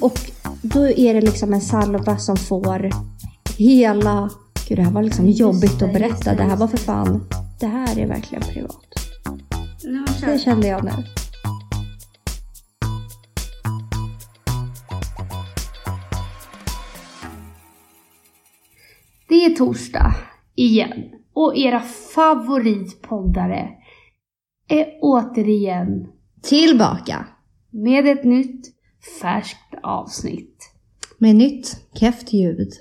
Och då är det liksom en salva som får hela... Gud, det här var liksom jobbigt det, att berätta. det, här var för fan... Det här är verkligen privat. Det kände jag nu. Det är torsdag igen och era favoritpoddare är återigen Tillbaka med ett nytt färskt avsnitt. med nytt keft ljud.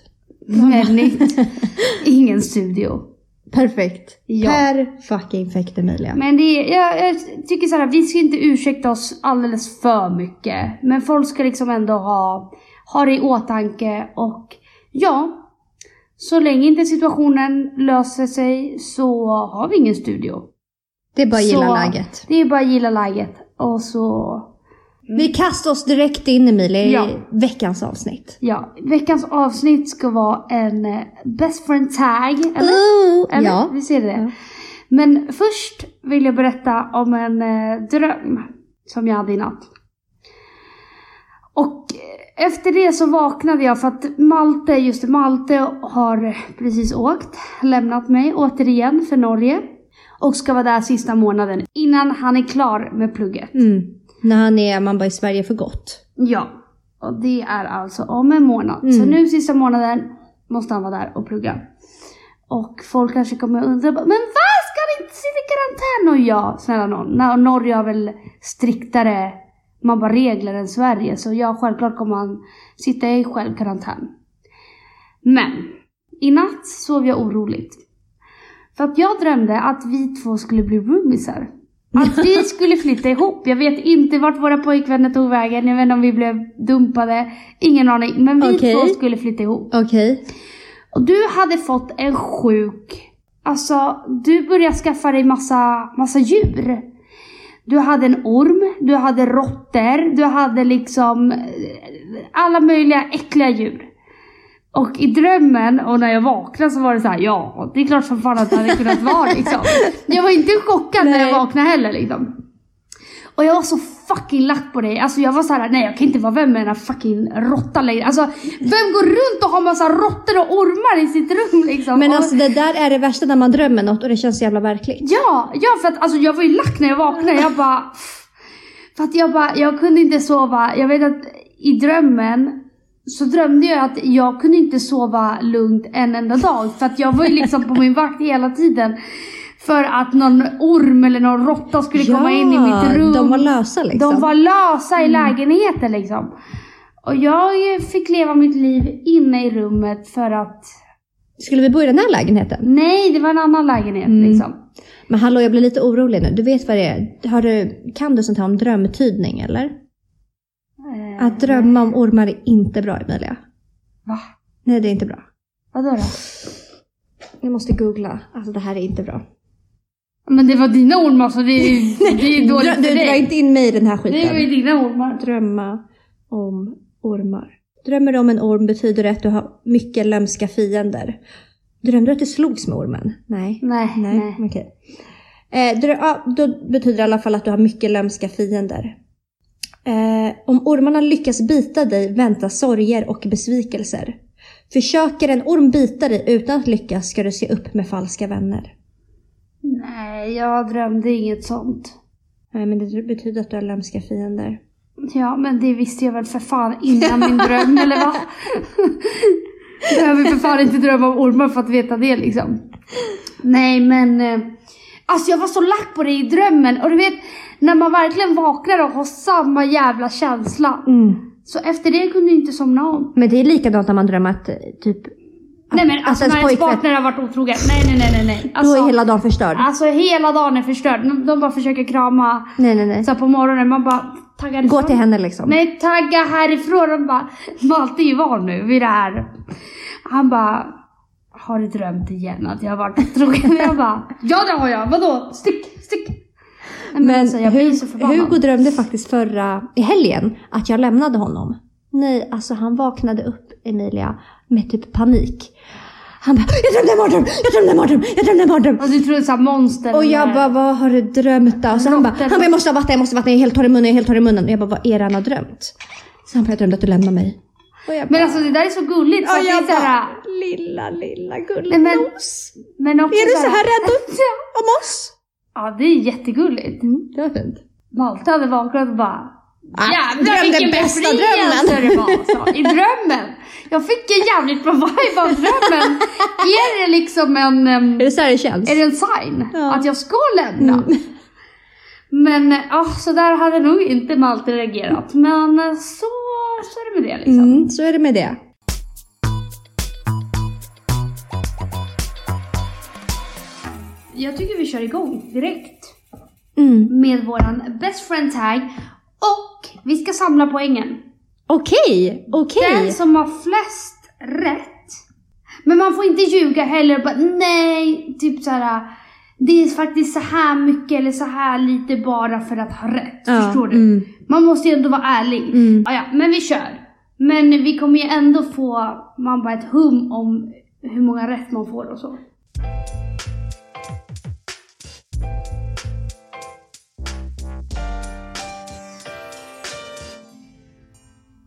Med nytt, ingen studio. Perfekt. Ja. Per fucking fekt Emilia. Men det är, jag, jag tycker så här, vi ska inte ursäkta oss alldeles för mycket. Men folk ska liksom ändå ha, ha det i åtanke och ja, så länge inte situationen löser sig så har vi ingen studio. Det är bara att gilla läget. Det är bara att gilla läget och så Vi kastar oss direkt in Emilia i Ja. veckans avsnitt. Ja, veckans avsnitt ska vara en eh, best friend tag, eller? Ooh, eller? ja. Vi ser det. Ja. Men först vill jag berätta om en eh, dröm som jag hade i natt. Och eh, efter det så vaknade jag för att Malte, just Malte har precis åkt, lämnat mig återigen för Norge. Och ska vara där sista månaden innan han är klar med plugget. Mm. När han är, man bara i Sverige för gott. Ja, och det är alltså om en månad. Mm. Så nu sista månaden måste han vara där och plugga. Och folk kanske kommer att undra, men vad ska han inte sitta i karantän? Och ja, snälla nån, Nor- Norge har väl striktare man bara regler än Sverige. Så ja, självklart kommer han sitta i självkarantän. Men, i natt sov jag oroligt. För att jag drömde att vi två skulle bli roomisar. Att vi skulle flytta ihop. Jag vet inte vart våra pojkvänner tog vägen. Jag vet inte om vi blev dumpade. Ingen aning. Men vi Okej. två skulle flytta ihop. Okej. Och du hade fått en sjuk... Alltså, du började skaffa dig massa, massa djur. Du hade en orm, du hade råttor, du hade liksom eh, alla möjliga äckliga djur. Och i drömmen och när jag vaknade så var det så här: ja, det är klart som fan att det hade kunnat vara liksom. Jag var inte chockad när Nej. jag vaknade heller liksom. Och jag var så fucking lack på dig. Alltså jag var så här: nej jag kan inte vara vän med den här fucking råttan längre. Alltså vem går runt och har massa råttor och ormar i sitt rum liksom? Men och, alltså det där är det värsta när man drömmer något och det känns så jävla verkligt. Ja, ja för att alltså jag var ju lack när jag vaknade. Jag bara... För att jag bara, jag kunde inte sova. Jag vet att i drömmen så drömde jag att jag kunde inte sova lugnt en enda dag. För att jag var ju liksom på min vakt hela tiden. För att någon orm eller någon råtta skulle komma in i mitt rum. de var lösa liksom. De var lösa i lägenheten liksom. Och jag fick leva mitt liv inne i rummet för att... Skulle vi bo i den här lägenheten? Nej, det var en annan lägenhet Mm. liksom. Men hallå, jag blir lite orolig nu. Du vet vad det är? Har du, kan du sånt här om drömtydning eller? Eh, Att drömma om ormar är inte bra Emilia. Va? Nej, det är inte bra. Vadå då? Jag måste googla. Alltså det här är inte bra. Men det var dina ormar så det är, det är dåligt för du drar dig. inte in mig i den här skiten. Det var ju dina ormar. Drömma om ormar. Drömmer du om en orm betyder det att du har mycket lömska fiender. Drömde du att du slogs med ormen? Nej. Nej, nej. Nej, okej. Eh, drö- ja, då betyder det i alla fall att du har mycket lömska fiender. Eh, om ormarna lyckas bita dig väntar sorger och besvikelser. Försöker en orm bita dig utan att lyckas ska du se upp med falska vänner. Nej, jag drömde inget sånt. Nej, men det betyder att du har lömska fiender. Ja, men det visste jag väl för fan innan min dröm, eller va? Behöver för fan inte drömma om ormar för att veta det liksom. Nej, men... eh, Alltså jag var så lack på det i drömmen. Och du vet, när man verkligen vaknar och har samma jävla känsla. Så efter det kunde jag inte somna om. Men det är likadant när man drömmer att eh, typ... Nej men alltså när ens partner har varit otrogen. Nej, nej, nej, nej, nej. Då Alltså, är hela dagen förstörd. alltså hela dagen är förstörd. De, de bara försöker krama. Nej, nej, nej. Så på morgonen, man bara taggar Gå ifrån. till henne liksom. Nej, tagga härifrån. De bara, Malte är ju van nu vid det här. Han bara, har du drömt igen att jag har varit otrogen? Jag bara, ja det har jag. Vadå? Stick, men Men alltså, jag blir så Hu- förbannad. Hugo drömde faktiskt förra, i helgen, att jag lämnade honom. Nej, alltså han vaknade upp, Emilia, med typ panik. Han bara, jag drömde en mardröm, jag drömde en mardröm, jag drömde en mardröm. Och du tror det är så här monster. Och jag bara, vad har du drömt då? Och så han bara, han bara, jag måste ha vatten, jag måste ha vatten, jag är helt torr i munnen, jag är helt torr i munnen. Och jag bara, vad är det han har drömt? Sen jag drömde att du lämnade mig. Och jag Men alltså det där är så gulligt. Att det jag så bara, lilla, lilla men- gullnos. men också Är du så här rädd om oss? Ja, det är jättegulligt. Mm, det var fint. Malte hade vaknat och bara Ah, Jävlar vilken bästa befrielse drömmen." det var. Så, I drömmen. Jag fick en jävligt bra vibe av drömmen. är det liksom en... Är det så här det känns? Är det en sign Ja. att jag ska lämna? Mm. Men ja, så där hade nog inte Malte reagerat. Men eh, så, så är det med det liksom. Mm, så är det med det. Jag tycker vi kör igång direkt Mm. med våran best friend tag. Och vi ska samla poängen. Okej, okej. Den som har flest rätt. Men man får inte ljuga heller bara nej, typ så här. Det är faktiskt så här mycket eller så här lite bara för att ha rätt. Ja, Förstår du? mm. Man måste ju ändå vara ärlig. Mm. Ja, ja, men vi kör. Men vi kommer ju ändå få, man bara ett hum om hur många rätt man får och så.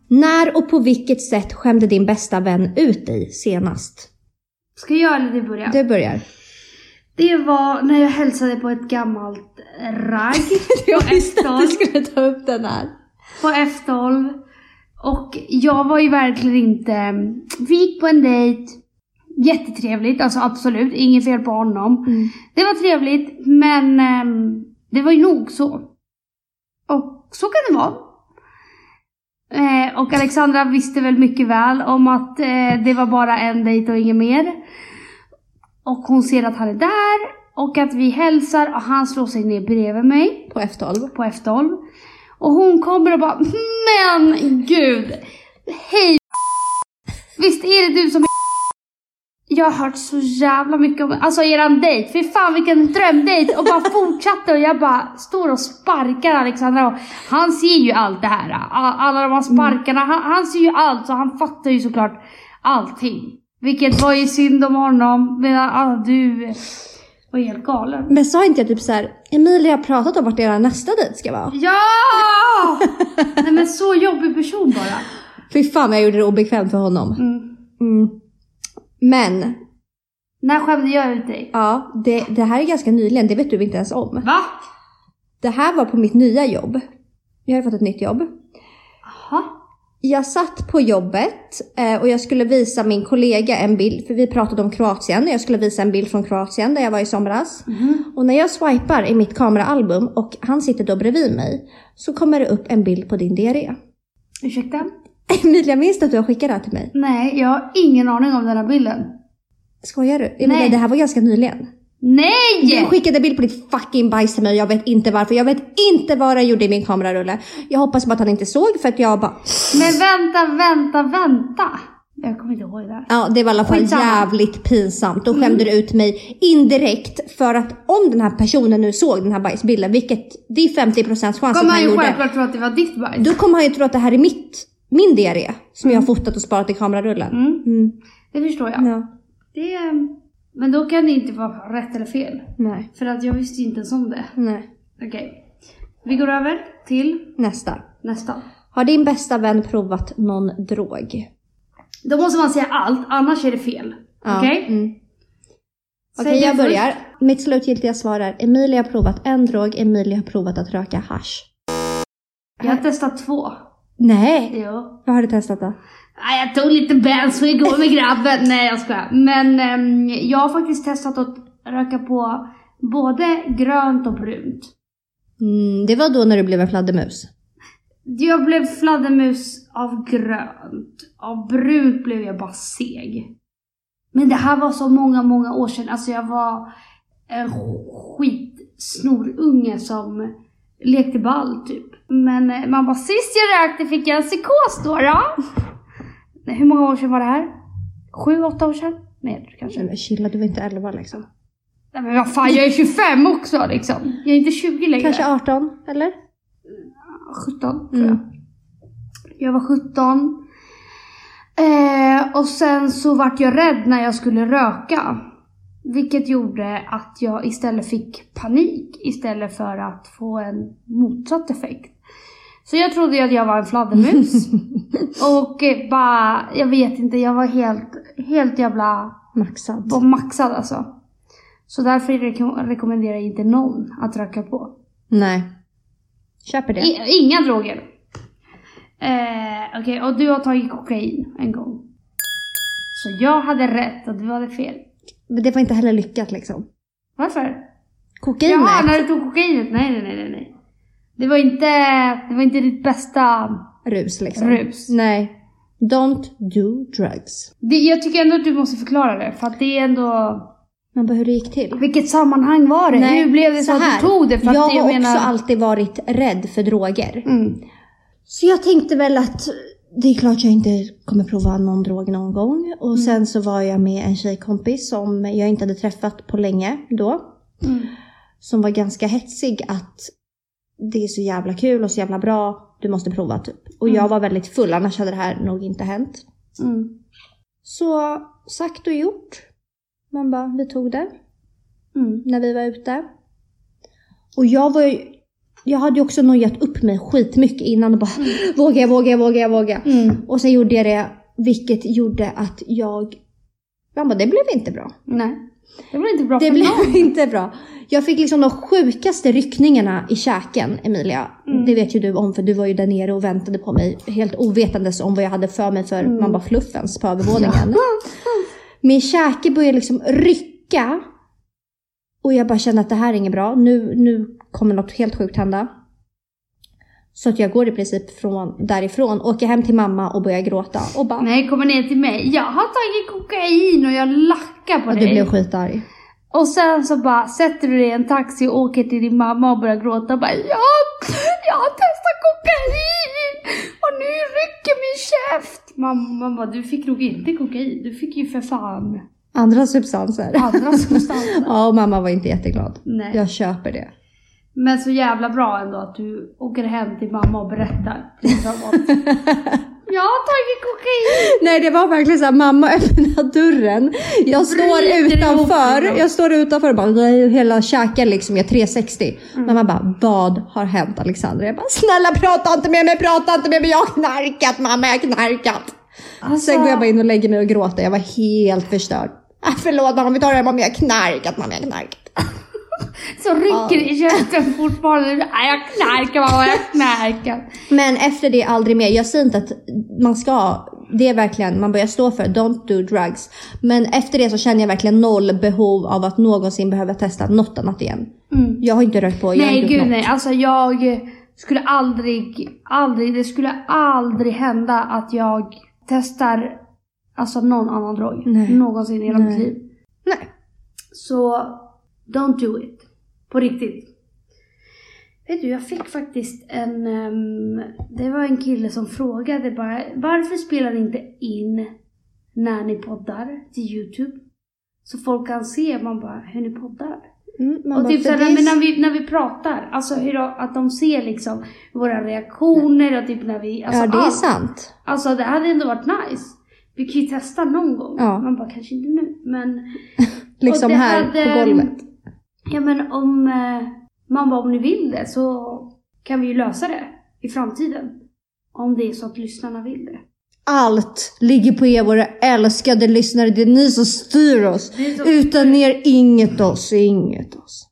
När och på vilket sätt skämde din bästa vän ut dig senast? Ska jag eller du börja? Du börjar. Det var när jag hälsade på ett gammalt ragg Jag på F12. skulle ta upp den här. på F12. Och jag var ju verkligen inte... Vi gick på en dejt. Jättetrevligt, alltså absolut. Inget fel på honom. Mm. Det var trevligt, men ehm, det var ju nog så. Och så kan det vara. Eh, och Alexandra visste väl mycket väl om att eh, det var bara en dejt och inget mer. Och hon ser att han är där och att vi hälsar och han slår sig ner bredvid mig På F12. på F12. Och hon kommer och bara Men gud! Hej Visst är det du som är Jag har hört så jävla mycket om Alltså eran dejt, fy fan vilken drömdejt! Och bara fortsatte och jag bara står och sparkar Alexandra och han ser ju allt det här. Alla, alla de här sparkarna, han, han ser ju allt så han fattar ju såklart allting. Vilket var ju synd om honom. Men ah, du var helt galen. Men sa inte jag typ så här, Emilia har pratat om vart era nästa dejt ska vara? Ja! Nej men så jobbig person bara. Fy fan jag gjorde det obekvämt för honom. Mm. Mm. Men, När skämde jag ut dig? ja, det, det här är ganska nyligen, det vet du inte ens om. Va? Det här var på mitt nya jobb. Jag har ju fått ett nytt jobb. Jaha. Jag satt på jobbet eh, och jag skulle visa min kollega en bild, för vi pratade om Kroatien. Jag skulle visa en bild från Kroatien där jag var i somras. Och när jag swipar i mitt kameraalbum och han sitter då bredvid mig så kommer det upp en bild på din diarré. Ursäkta? Emilia, minns du att du har skickat det här till mig? Nej, jag har ingen aning om den här bilden. Skojar du? Emilia, Nej. det här var ganska nyligen. Du Nej! skickade bild på ditt fucking bajs till mig och jag vet inte varför. Jag vet inte vad jag gjorde i min kamerarulle. Jag hoppas bara att han inte såg för att jag bara... Men vänta, vänta, vänta. Jag kommer inte ihåg det här. Ja, det var i alla fall Skitsamma. jävligt pinsamt. Då skämde du ut mig indirekt för att om den här personen nu såg den här bajsbilden, vilket det är 50% chans att Kommer han han ju gjorde. självklart tro att det var ditt bajs. Då kommer han ju tro att det här är mitt, min diarré som jag har fotat och sparat i kamerarullen. Mm, Mm. det förstår jag. Ja. Det, men då kan det inte vara rätt eller fel. Nej, För att jag visste ju inte ens om det. nej. Okej. Vi går över till Nästa. nästa. Har din bästa vän provat någon drog? Då måste man säga allt, annars är det fel. Ja, Okej? Mm. Säg Okej, det jag först. börjar. Mitt slutgiltiga svar är Emilia har provat en drog, Emilia har provat att röka hash. Jag har testat två. Nej! Jo. Vad har du testat då? Jag tog lite benzo igår med grabben. Nej, jag skojar. Men ehm, jag har faktiskt testat att röka på både grönt och brunt. Mm, det var då när du blev en fladdermus. Jag blev fladdermus av grönt. Av brunt blev jag bara seg. Men det här var så många, många år sedan. Alltså jag var en skitsnorunge som lekte ball typ. Men eh, man bara, sist jag rökte fick jag en psykos då. då. Hur många år sedan var det här? Sju, åtta år sedan? Mer kanske. Men chilla, du var inte 11 liksom. Nej men vad fan, jag är 25 också liksom. Jag är inte 20 längre. Kanske 18, eller? 17 tror Mm. jag. Jag var 17. Eh, och sen så vart jag rädd när jag skulle röka. Vilket gjorde att jag istället fick panik istället för att få en motsatt effekt. Så jag trodde ju att jag var en fladdermus. och eh, bara, jag vet inte, jag var helt, helt jävla Maxat. var maxad alltså. Så därför reko- rekommenderar jag inte någon att röka på. Nej. Köper det. I, inga droger. Eh, Okej, och du har tagit kokain en gång. Så jag hade rätt och du hade fel. Men det var inte heller lyckat liksom. Varför? Kokainet. Jaha, när du tog kokainet? Nej, nej, nej, nej. Det var inte, det var inte ditt bästa Rus liksom. rus. Nej. Don't do drugs. Det, jag tycker ändå att du måste förklara det, för att det är ändå... Men bara hur det gick till. Vilket sammanhang var det? hur blev det så, att du tog det? För jag att har jag menar... också alltid varit rädd för droger. Mm. Så jag tänkte väl att det är klart jag inte kommer prova någon drog någon gång. Och Mm. sen så var jag med en tjejkompis som jag inte hade träffat på länge då. Mm. Som var ganska hetsig att det är så jävla kul och så jävla bra. Du måste prova typ. Och jag var väldigt full annars hade det här nog inte hänt. Mm. Så sagt och gjort. Man bara, vi tog det Mm. när vi var ute. Och jag var ju, jag hade ju också nojat upp mig skitmycket innan och bara vågar jag, vågar jag, vågar jag, vågar. Mm. Och sen gjorde jag det, vilket gjorde att jag, man bara, det blev inte bra. Nej. Det var inte bra Det blev någon. inte bra. Jag fick liksom de sjukaste ryckningarna i käken, Emilia. Mm. Det vet ju du om för du var ju där nere och väntade på mig. Helt ovetandes om vad jag hade för mig för Mm. man bara fluffens på övervåningen. Min käke började liksom rycka. Och jag bara kände att det här är inget bra. Nu, nu kommer något helt sjukt hända. Så att jag går i princip från, därifrån, åker hem till mamma och börjar gråta. Och bara, Nej, kommer ner till mig. Jag har tagit kokain och jag lackar på och dig. du blev skitarg. Och sen så bara sätter du dig i en taxi och åker till din mamma och börjar gråta och bara ja, jag har testat kokain och nu rycker min käft. Mamma bara, du fick nog inte kokain, du fick ju för fan Andra substanser. andra substanser. Ja, och mamma var inte jätteglad. Nej. Jag köper det. Men så jävla bra ändå att du åker hem till mamma och berättar. Liksom jag har tagit kokain. Nej, det var verkligen så här, mamma öppnar dörren. Jag står utanför. ihop. Jag står utanför och bara, hela käken liksom är 360. Mm. Mamma bara, vad har hänt Alexandra? Jag bara, snälla prata inte med mig, prata inte med mig, jag har knarkat mamma, jag har knarkat. Alltså, Sen går jag bara in och lägger mig och gråter. Jag var helt förstörd. Ah, förlåt mamma, vi tar det här mamma, jag har knarkat mamma, jag har knarkat. så rycker det i käften fortfarande. Nej, jag knarkar mamma, jag knarkar. Men efter det aldrig mer. Jag säger inte att man ska, det är verkligen, man börjar stå för don't do drugs. Men efter det så känner jag verkligen noll behov av att någonsin behöva testa något annat igen. Mm. Jag har inte rökt på, jag Nej gud gjort nej, något. alltså jag skulle aldrig, aldrig, det skulle aldrig hända att jag testar alltså någon annan drog. Nej. Någonsin i hela mitt liv. Nej. Så don't do it. På riktigt. Vet du, jag fick faktiskt en... ehm, det var en kille som frågade bara varför spelar ni inte in när ni poddar till Youtube? Så folk kan se man bara hur ni poddar. Mm, man Och bara, typ såhär, är när, vi, när vi pratar, alltså hur att de ser liksom våra reaktioner och typ när vi... Alltså, ja, det är allt. sant. Alltså det hade ändå varit nice. Vi kan ju testa någon gång. Ja. Man bara, kanske inte nu, men... Liksom här hade- på golvet. Ja men om eh, man bara om ni vill det så kan vi ju lösa det i framtiden. Om det är så att lyssnarna vill det. Allt ligger på er våra älskade lyssnare. Det är ni som styr oss. Så- Utan er inget oss, inget oss.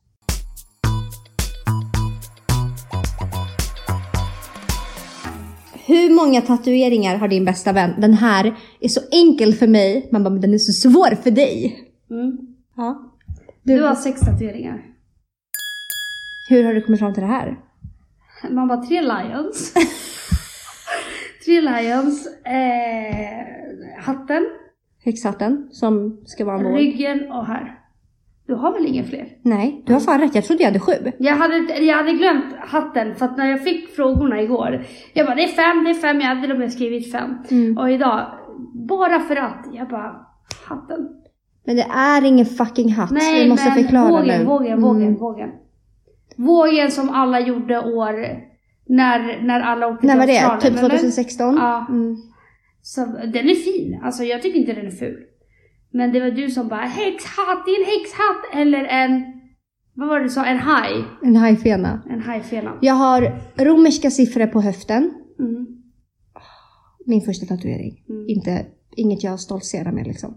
Hur många tatueringar har din bästa vän? Den här är så enkel för mig. Man bara, men den är så svår för dig. Mm. Ja. Du har sex tatueringar. Hur har du kommit fram till det här? Man bara, tre lions. tre lions. Eh, hatten, Häxhatten som ska vara en våg. ryggen och här. Du har väl inga fler? Nej, du har fan rätt. Jag trodde jag hade sju. Jag hade, jag hade glömt hatten för att när jag fick frågorna igår. Jag bara det är fem, det är fem, jag hade till och med skrivit fem. Mm. Och idag, bara för att, jag bara hatten. Men det är ingen fucking hatt. Nej Vi måste men förklara vågen, nu. vågen, vågen, Mm. vågen. Vågen som alla gjorde år när, när alla åkte När till var det? Typ eller? 2016? Ja. Mm. Så den är fin, alltså jag tycker inte den är ful. Men det var du som bara häxhatt, det är en häxhatt eller en Vad var det du sa? En haj? En hajfena. En hajfena? Jag har romerska siffror på höften. Mm. Min första tatuering. Mm. Inte, inget jag stoltserar med liksom.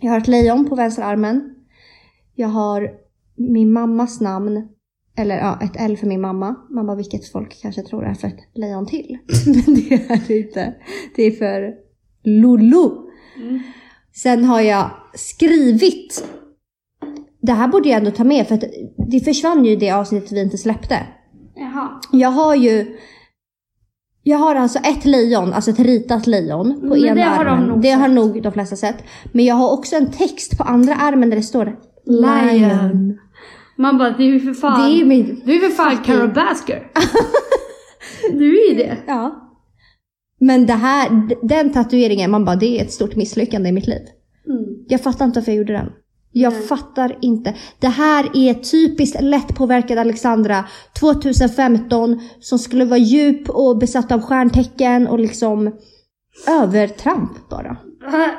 Jag har ett lejon på vänster armen. Jag har min mammas namn. Eller ja, ett L för min mamma. Mamma vilket folk kanske tror är för ett lejon till. Men det är det inte. Det är för Lulu. Mm. Sen har jag skrivit. Det här borde jag ändå ta med för att det försvann ju i det avsnittet vi inte släppte. Jaha. Jag har ju jag har alltså ett lejon, alltså ett ritat lejon på Men ena det har de armen. nog det har sett. nog de flesta sett. Men jag har också en text på andra armen där det står Lion. Man bara, det är ju för fan... Det är min... Du är för fan Carol Basker. du är ju det. Ja. Men det här, den tatueringen, man bara det är ett stort misslyckande i mitt liv. Mm. Jag fattar inte varför jag gjorde den. Jag Nej. fattar inte. Det här är typiskt lättpåverkad Alexandra 2015 som skulle vara djup och besatt av stjärntecken och liksom övertramp bara.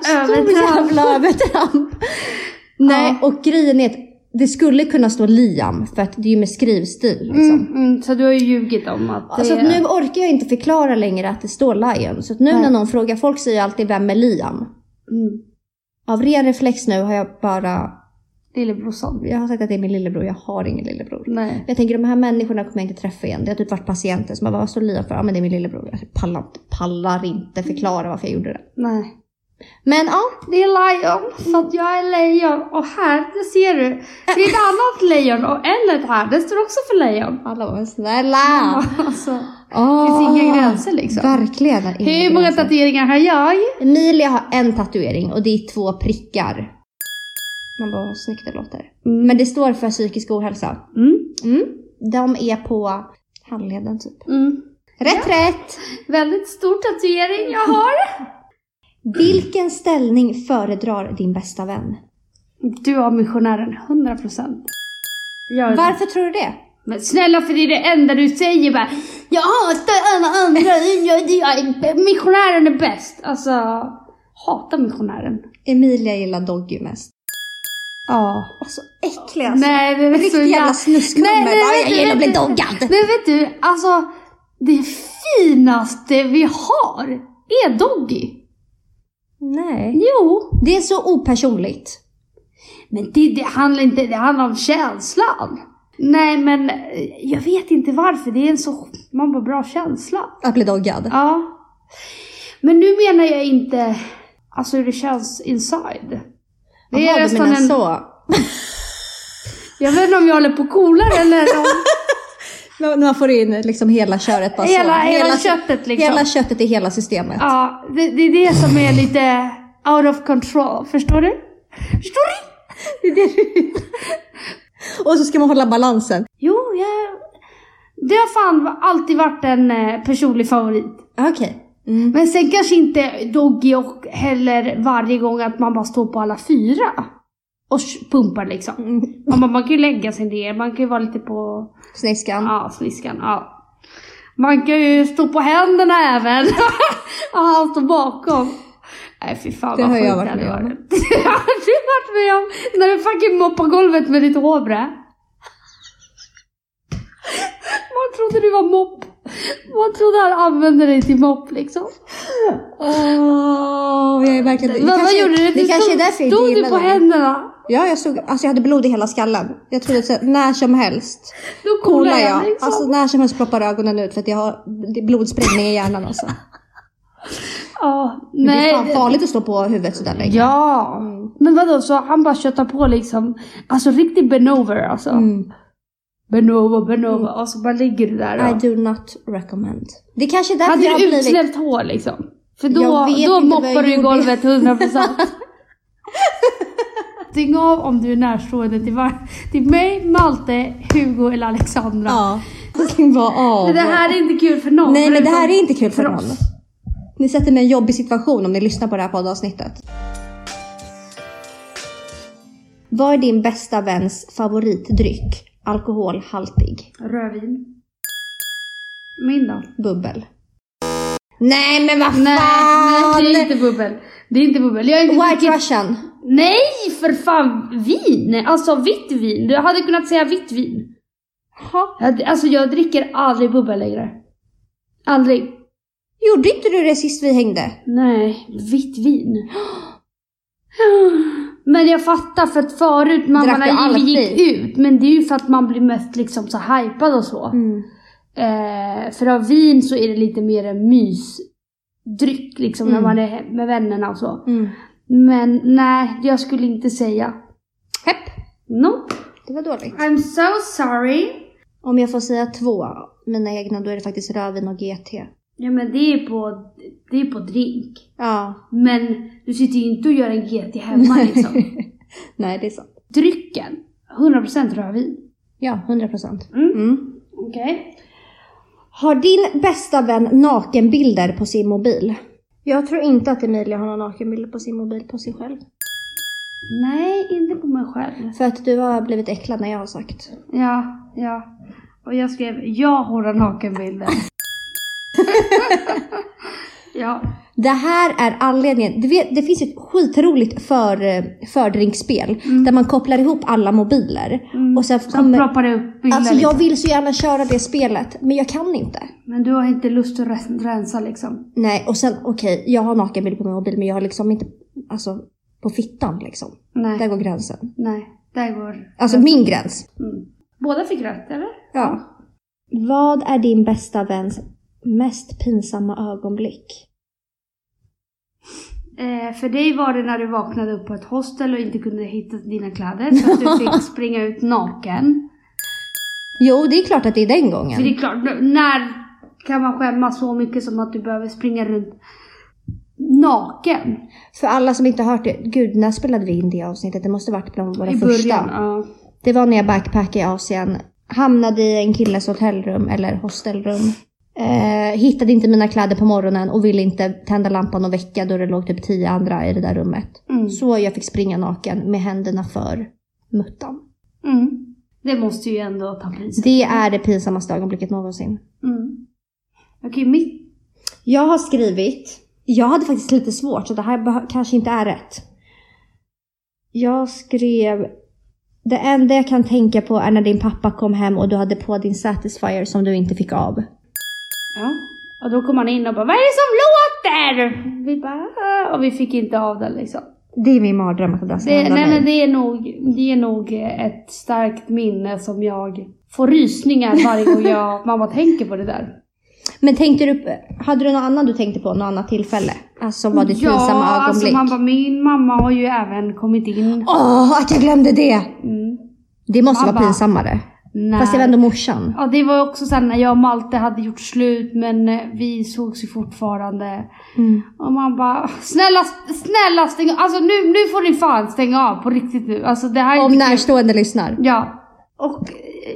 Stor Övertramp. jävla övertramp. Nej, och grejen är att det skulle kunna stå Liam för att det är ju med skrivstil liksom. Mm, mm, så du har ju ljugit om att det Så att nu orkar jag inte förklara längre att det står Lion. Så nu Nej. när någon frågar, folk säger alltid vem är Liam? Mm. Av ren reflex nu har jag bara, Lillebrorsan. jag har sagt att det är min lillebror, jag har ingen lillebror. Nej. Jag tänker de här människorna kommer jag inte träffa igen. Det har typ varit patienter som bara, vad står Liam för? Ja men det är min lillebror. Jag pallar, pallar inte förklara varför jag gjorde det. Nej. Men ja, Det är lejon, för att jag är lejon. Och här, det ser du. Det är ett annat lejon och L här, det står också för lejon. alla var snälla. Alltså, Oh, Det finns inga gränser, liksom. Verkligen. hur många gränser. tatueringar har jag? Emilia har en tatuering och det är två prickar. Man bara, snyggt det låter. Men det står för psykisk ohälsa. Mm. Mm. De är på handleden typ. Mm. Rätt rätt! Väldigt stor tatuering jag har. Vilken ställning föredrar din bästa vän? Du har missionären, 100 procent. Varför tror du det? Men snälla för det är det enda du säger bara. Jag hatar alla andra, jag, jag, missionären är bäst. Alltså, hatar missionären. Emilia gillar Doggy mest. Ja. Alltså äcklig alltså. Nej, det är så Riktig jävla snusknummer. Nej, nej, jag gillar att bli doggad. Men vet du, alltså det finaste vi har är Doggy. Nej. Jo, Det är så opersonligt. men det, det handlar inte, det handlar om känslan. Nej, men eh, jag vet inte varför. Det är en så, man bara bra känsla. Att bli doggad. Ja. Men nu menar jag inte, alltså hur det känns inside. Det Jaha, är nästan en, så. jag vet inte om jag håller på coolare eller om När man får in liksom hela köret bara hela, så. hela, köttet liksom. Hela köttet i hela systemet. Ja, det, det är det som är lite out of control. Förstår du? Förstår du? Det är det du vill. Och så ska man hålla balansen. Jo, jag... Det har fan alltid varit en eh, personlig favorit. Okej. Mm. Men sen kanske inte Doggy och heller varje gång att man bara står på alla fyra. Och pumpar liksom. Mm. Man, man kan ju lägga sig ner, man kan ju vara lite på Sniskan. ja, sniskan. Ja. Man kan ju stå på händerna även. och han står bakom. Nej fy fan Det vad har jag varit med om. Det har du varit med om? När du fucking moppar golvet med ditt hårbrä? Man trodde du var mopp. Man trodde han använde dig till mopp liksom. Åh, jag är verkligen... det vad kanske- gjorde du? Det kanske är därför jag stod du på händerna? Ja, jag stod... Alltså jag hade blod i hela skallen. Jag trodde att när som helst Då coolar jag. jag liksom. Alltså när som helst ploppar ögonen ut för att jag har blodsprängning i hjärnan alltså. ja, Men det är fan farligt att stå på huvudet sådär länge. Ja. Mm. Men vadå, så han bara köttar på liksom. Alltså riktig benover alltså. Mm. Benover, benover. Och så bara ligger du där I och... do not recommend. Det är kanske är därför Hade jag har du blivit... utsläppt hår liksom? För då, då moppar du i golvet 100%. Stäng av om du är närstående till, var- till mig, Malte, Hugo eller Alexandra. Ja. Stäng bara av. Men det här är inte kul för någon. Nej men det här är inte kul för, för någon. Ni sätter mig i en jobbig situation om ni lyssnar på det här poddavsnittet. Vad är din bästa väns favoritdryck? Alkoholhaltig. Rödvin. Min då? Bubbel. Nej men vad Nej, fan! nej, det är inte bubbel. Det är inte bubbel. Jag har inte White druckit- Russian. Nej, för fan! Vin! Alltså vitt vin. Du hade kunnat säga vitt vin. Jaha. Jag- Alltså jag dricker aldrig bubbel längre. Aldrig. Gjorde inte du det sist vi hängde? Nej, vitt vin. Men jag fattar för att förut man, Drack man du när vi gick ut, men det är ju för att man blir mest liksom så hypad och så. Mm. Eh, för av vin så är det lite mer en mysdryck liksom när Mm. man är med vännerna och så. Mm. Men nej, jag skulle inte säga. Hepp. Nope. Det var dåligt. I'm so sorry. Om jag får säga två, mina egna, då är det faktiskt rödvin och GT. Ja men det är på, det är på drink. Ja. Men du sitter ju inte och gör en GT hemma liksom. Nej, det är sant. Drycken, 100% rödvin. Ja, 100 procent. Mm. Mm. Okej. Har din bästa vän nakenbilder på sin mobil? Jag tror inte att Emilia har några nakenbilder på sin mobil på sig själv. Nej, inte på mig själv. För att du har blivit äcklad när jag har sagt. Ja, ja. Och jag skrev, jag har nakenbilder. ja. Det här är anledningen. Du vet, det finns ett skitroligt för, eh, fördrinkspel där man kopplar ihop alla mobiler. Och sen Så kommer... ploppar det upp bilder Alltså jag vill så gärna köra det spelet, men jag kan inte. Men du har inte lust att rensa liksom? Nej, och sen okej, jag har nakenbild på min mobil men jag har liksom inte, alltså på fittan liksom. Nej, Där går gränsen. nej. Där går... Alltså min gräns. Mm. Båda fick rätt, eller? Ja. Vad är din bästa väns mest pinsamma ögonblick? Eh, för dig var det när du vaknade upp på ett hostel och inte kunde hitta dina kläder. Så att du fick springa ut naken. Jo, det är klart att det är den För gången. det är klart, när kan man skämmas så mycket som att du behöver springa runt naken? För alla som inte har hört det, gud när spelade vi in det avsnittet? Det måste varit bland våra I första. början. Ja. Det var när jag backpackade i Asien. Hamnade i en killes hotellrum eller hostelrum. Eh, hittade inte mina kläder på morgonen och ville inte tända lampan och väcka då det låg typ tio andra i det där rummet. Mm. Så jag fick springa naken med händerna för muttan. Mm. Det måste ju ändå ta priset. Det är det pinsammaste ögonblicket någonsin. Mm. Okej, mitt... Jag har skrivit, jag hade faktiskt lite svårt så det här kanske inte är rätt. Jag skrev, det enda jag kan tänka på är när din pappa kom hem och du hade på din Satisfyer som du inte fick av. Ja. Och då kom han in och bara Vad är det som låter? Vi bara "Ah", Och vi fick inte av den liksom. Det är min mardröm att det där ska Det, hända nej mig. men det är, nog, det är nog ett starkt minne som jag får rysningar varje gång jag, mamma tänker på det där. Men tänkte du, hade du någon annan du tänkte på, något annat tillfälle? Alltså var ditt pinsamma alltså ögonblick? man bara, min mamma har ju även kommit in. Åh, att jag glömde det! Mm. Det måste Man vara bara, pinsammare. Nej. Fast det var ändå morsan. Ja det var också sen när jag och Malte hade gjort slut men eh, vi sågs ju fortfarande. Mm. Och man bara snälla, snälla stäng av. Alltså nu, nu får ni fan stänga av på riktigt nu. Alltså det här är Om inte kul. närstående lyssnar. Ja. Och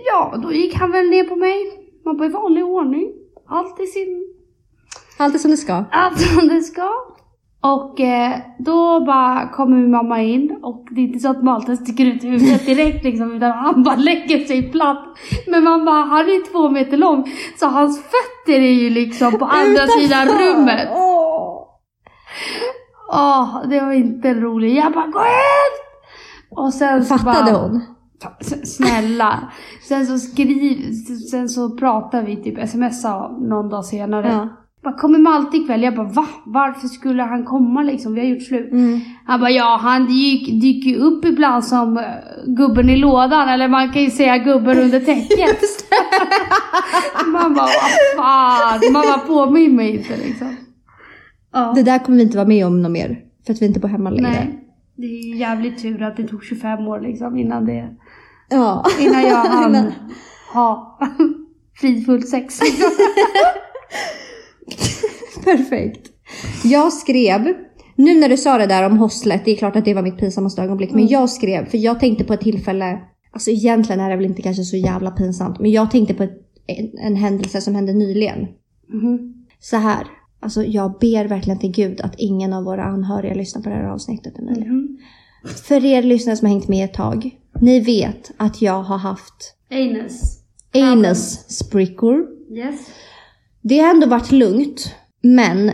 ja, då gick han väl ner på mig. Man bara i vanlig ordning. Allt i sin... Allt är som det ska. Allt som det ska. Och eh, då bara kommer min mamma in och det är inte så att Malte sticker ut huvudet direkt liksom utan han bara lägger sig platt. Men man bara, han är två meter lång så hans fötter är ju liksom på andra sidan rummet. Åh. Åh, det var inte roligt. Jag bara, gå ut! Och sen så Fattade bara, hon? Snälla. Sen så skriv, sen så pratar vi typ smsa någon dag senare. Ja. Bara, kommer Malte ikväll? Jag bara va? Varför skulle han komma liksom? Vi har gjort slut. Mm. Han bara ja, han dyk, dyker ju upp ibland som eh, gubben i lådan. Eller man kan ju säga gubben under täcket. man bara vad fan. Man bara påminn mig inte liksom. Ja. Det där kommer vi inte vara med om något mer. För att vi inte bor hemma längre. Nej. Det är ju jävligt tur att det tog 25 år liksom innan det Ja. Innan jag hann ha fridfullt sex. Perfekt. Jag skrev, nu när du sa det där om hostlet, det är klart att det var mitt pinsammaste ögonblick. Men jag skrev, för jag tänkte på ett tillfälle, alltså egentligen är det väl inte kanske så jävla pinsamt. Men jag tänkte på ett, en, en händelse som hände nyligen. Mhm. Så här, alltså jag ber verkligen till gud att ingen av våra anhöriga lyssnar på det här avsnittet Emilia. Mhm. För er lyssnare som har hängt med ett tag, ni vet att jag har haft Anus. anus sprickor. Yes. Det har ändå varit lugnt. Men,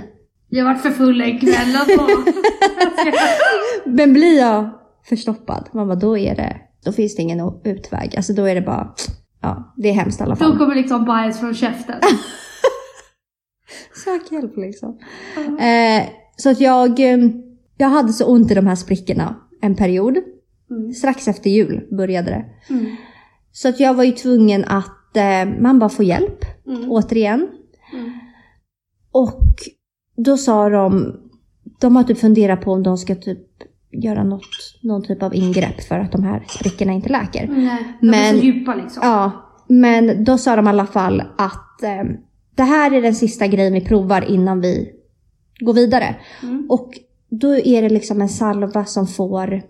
Jag varit för full en kväll alltså. men blir jag förstoppad, bara, då är det, då finns det ingen utväg. Alltså då är det bara, ja, det är hemskt i alla Då fall. kommer liksom bajs från käften. Sök hjälp liksom. Eh, så att jag, eh, jag hade så ont i de här sprickorna en period. Mm. Strax efter jul började det. Mm. Så att jag var ju tvungen att eh, man bara får hjälp, Mm. återigen. Och då sa de, de har typ funderat på om de ska typ göra något, någon typ av ingrepp för att de här sprickorna inte läker. Nej, de Men- är så djupa liksom. Ja, men då sa de i alla fall att eh, det här är den sista grejen vi provar innan vi går vidare. Mm. Och då är det liksom en salva som får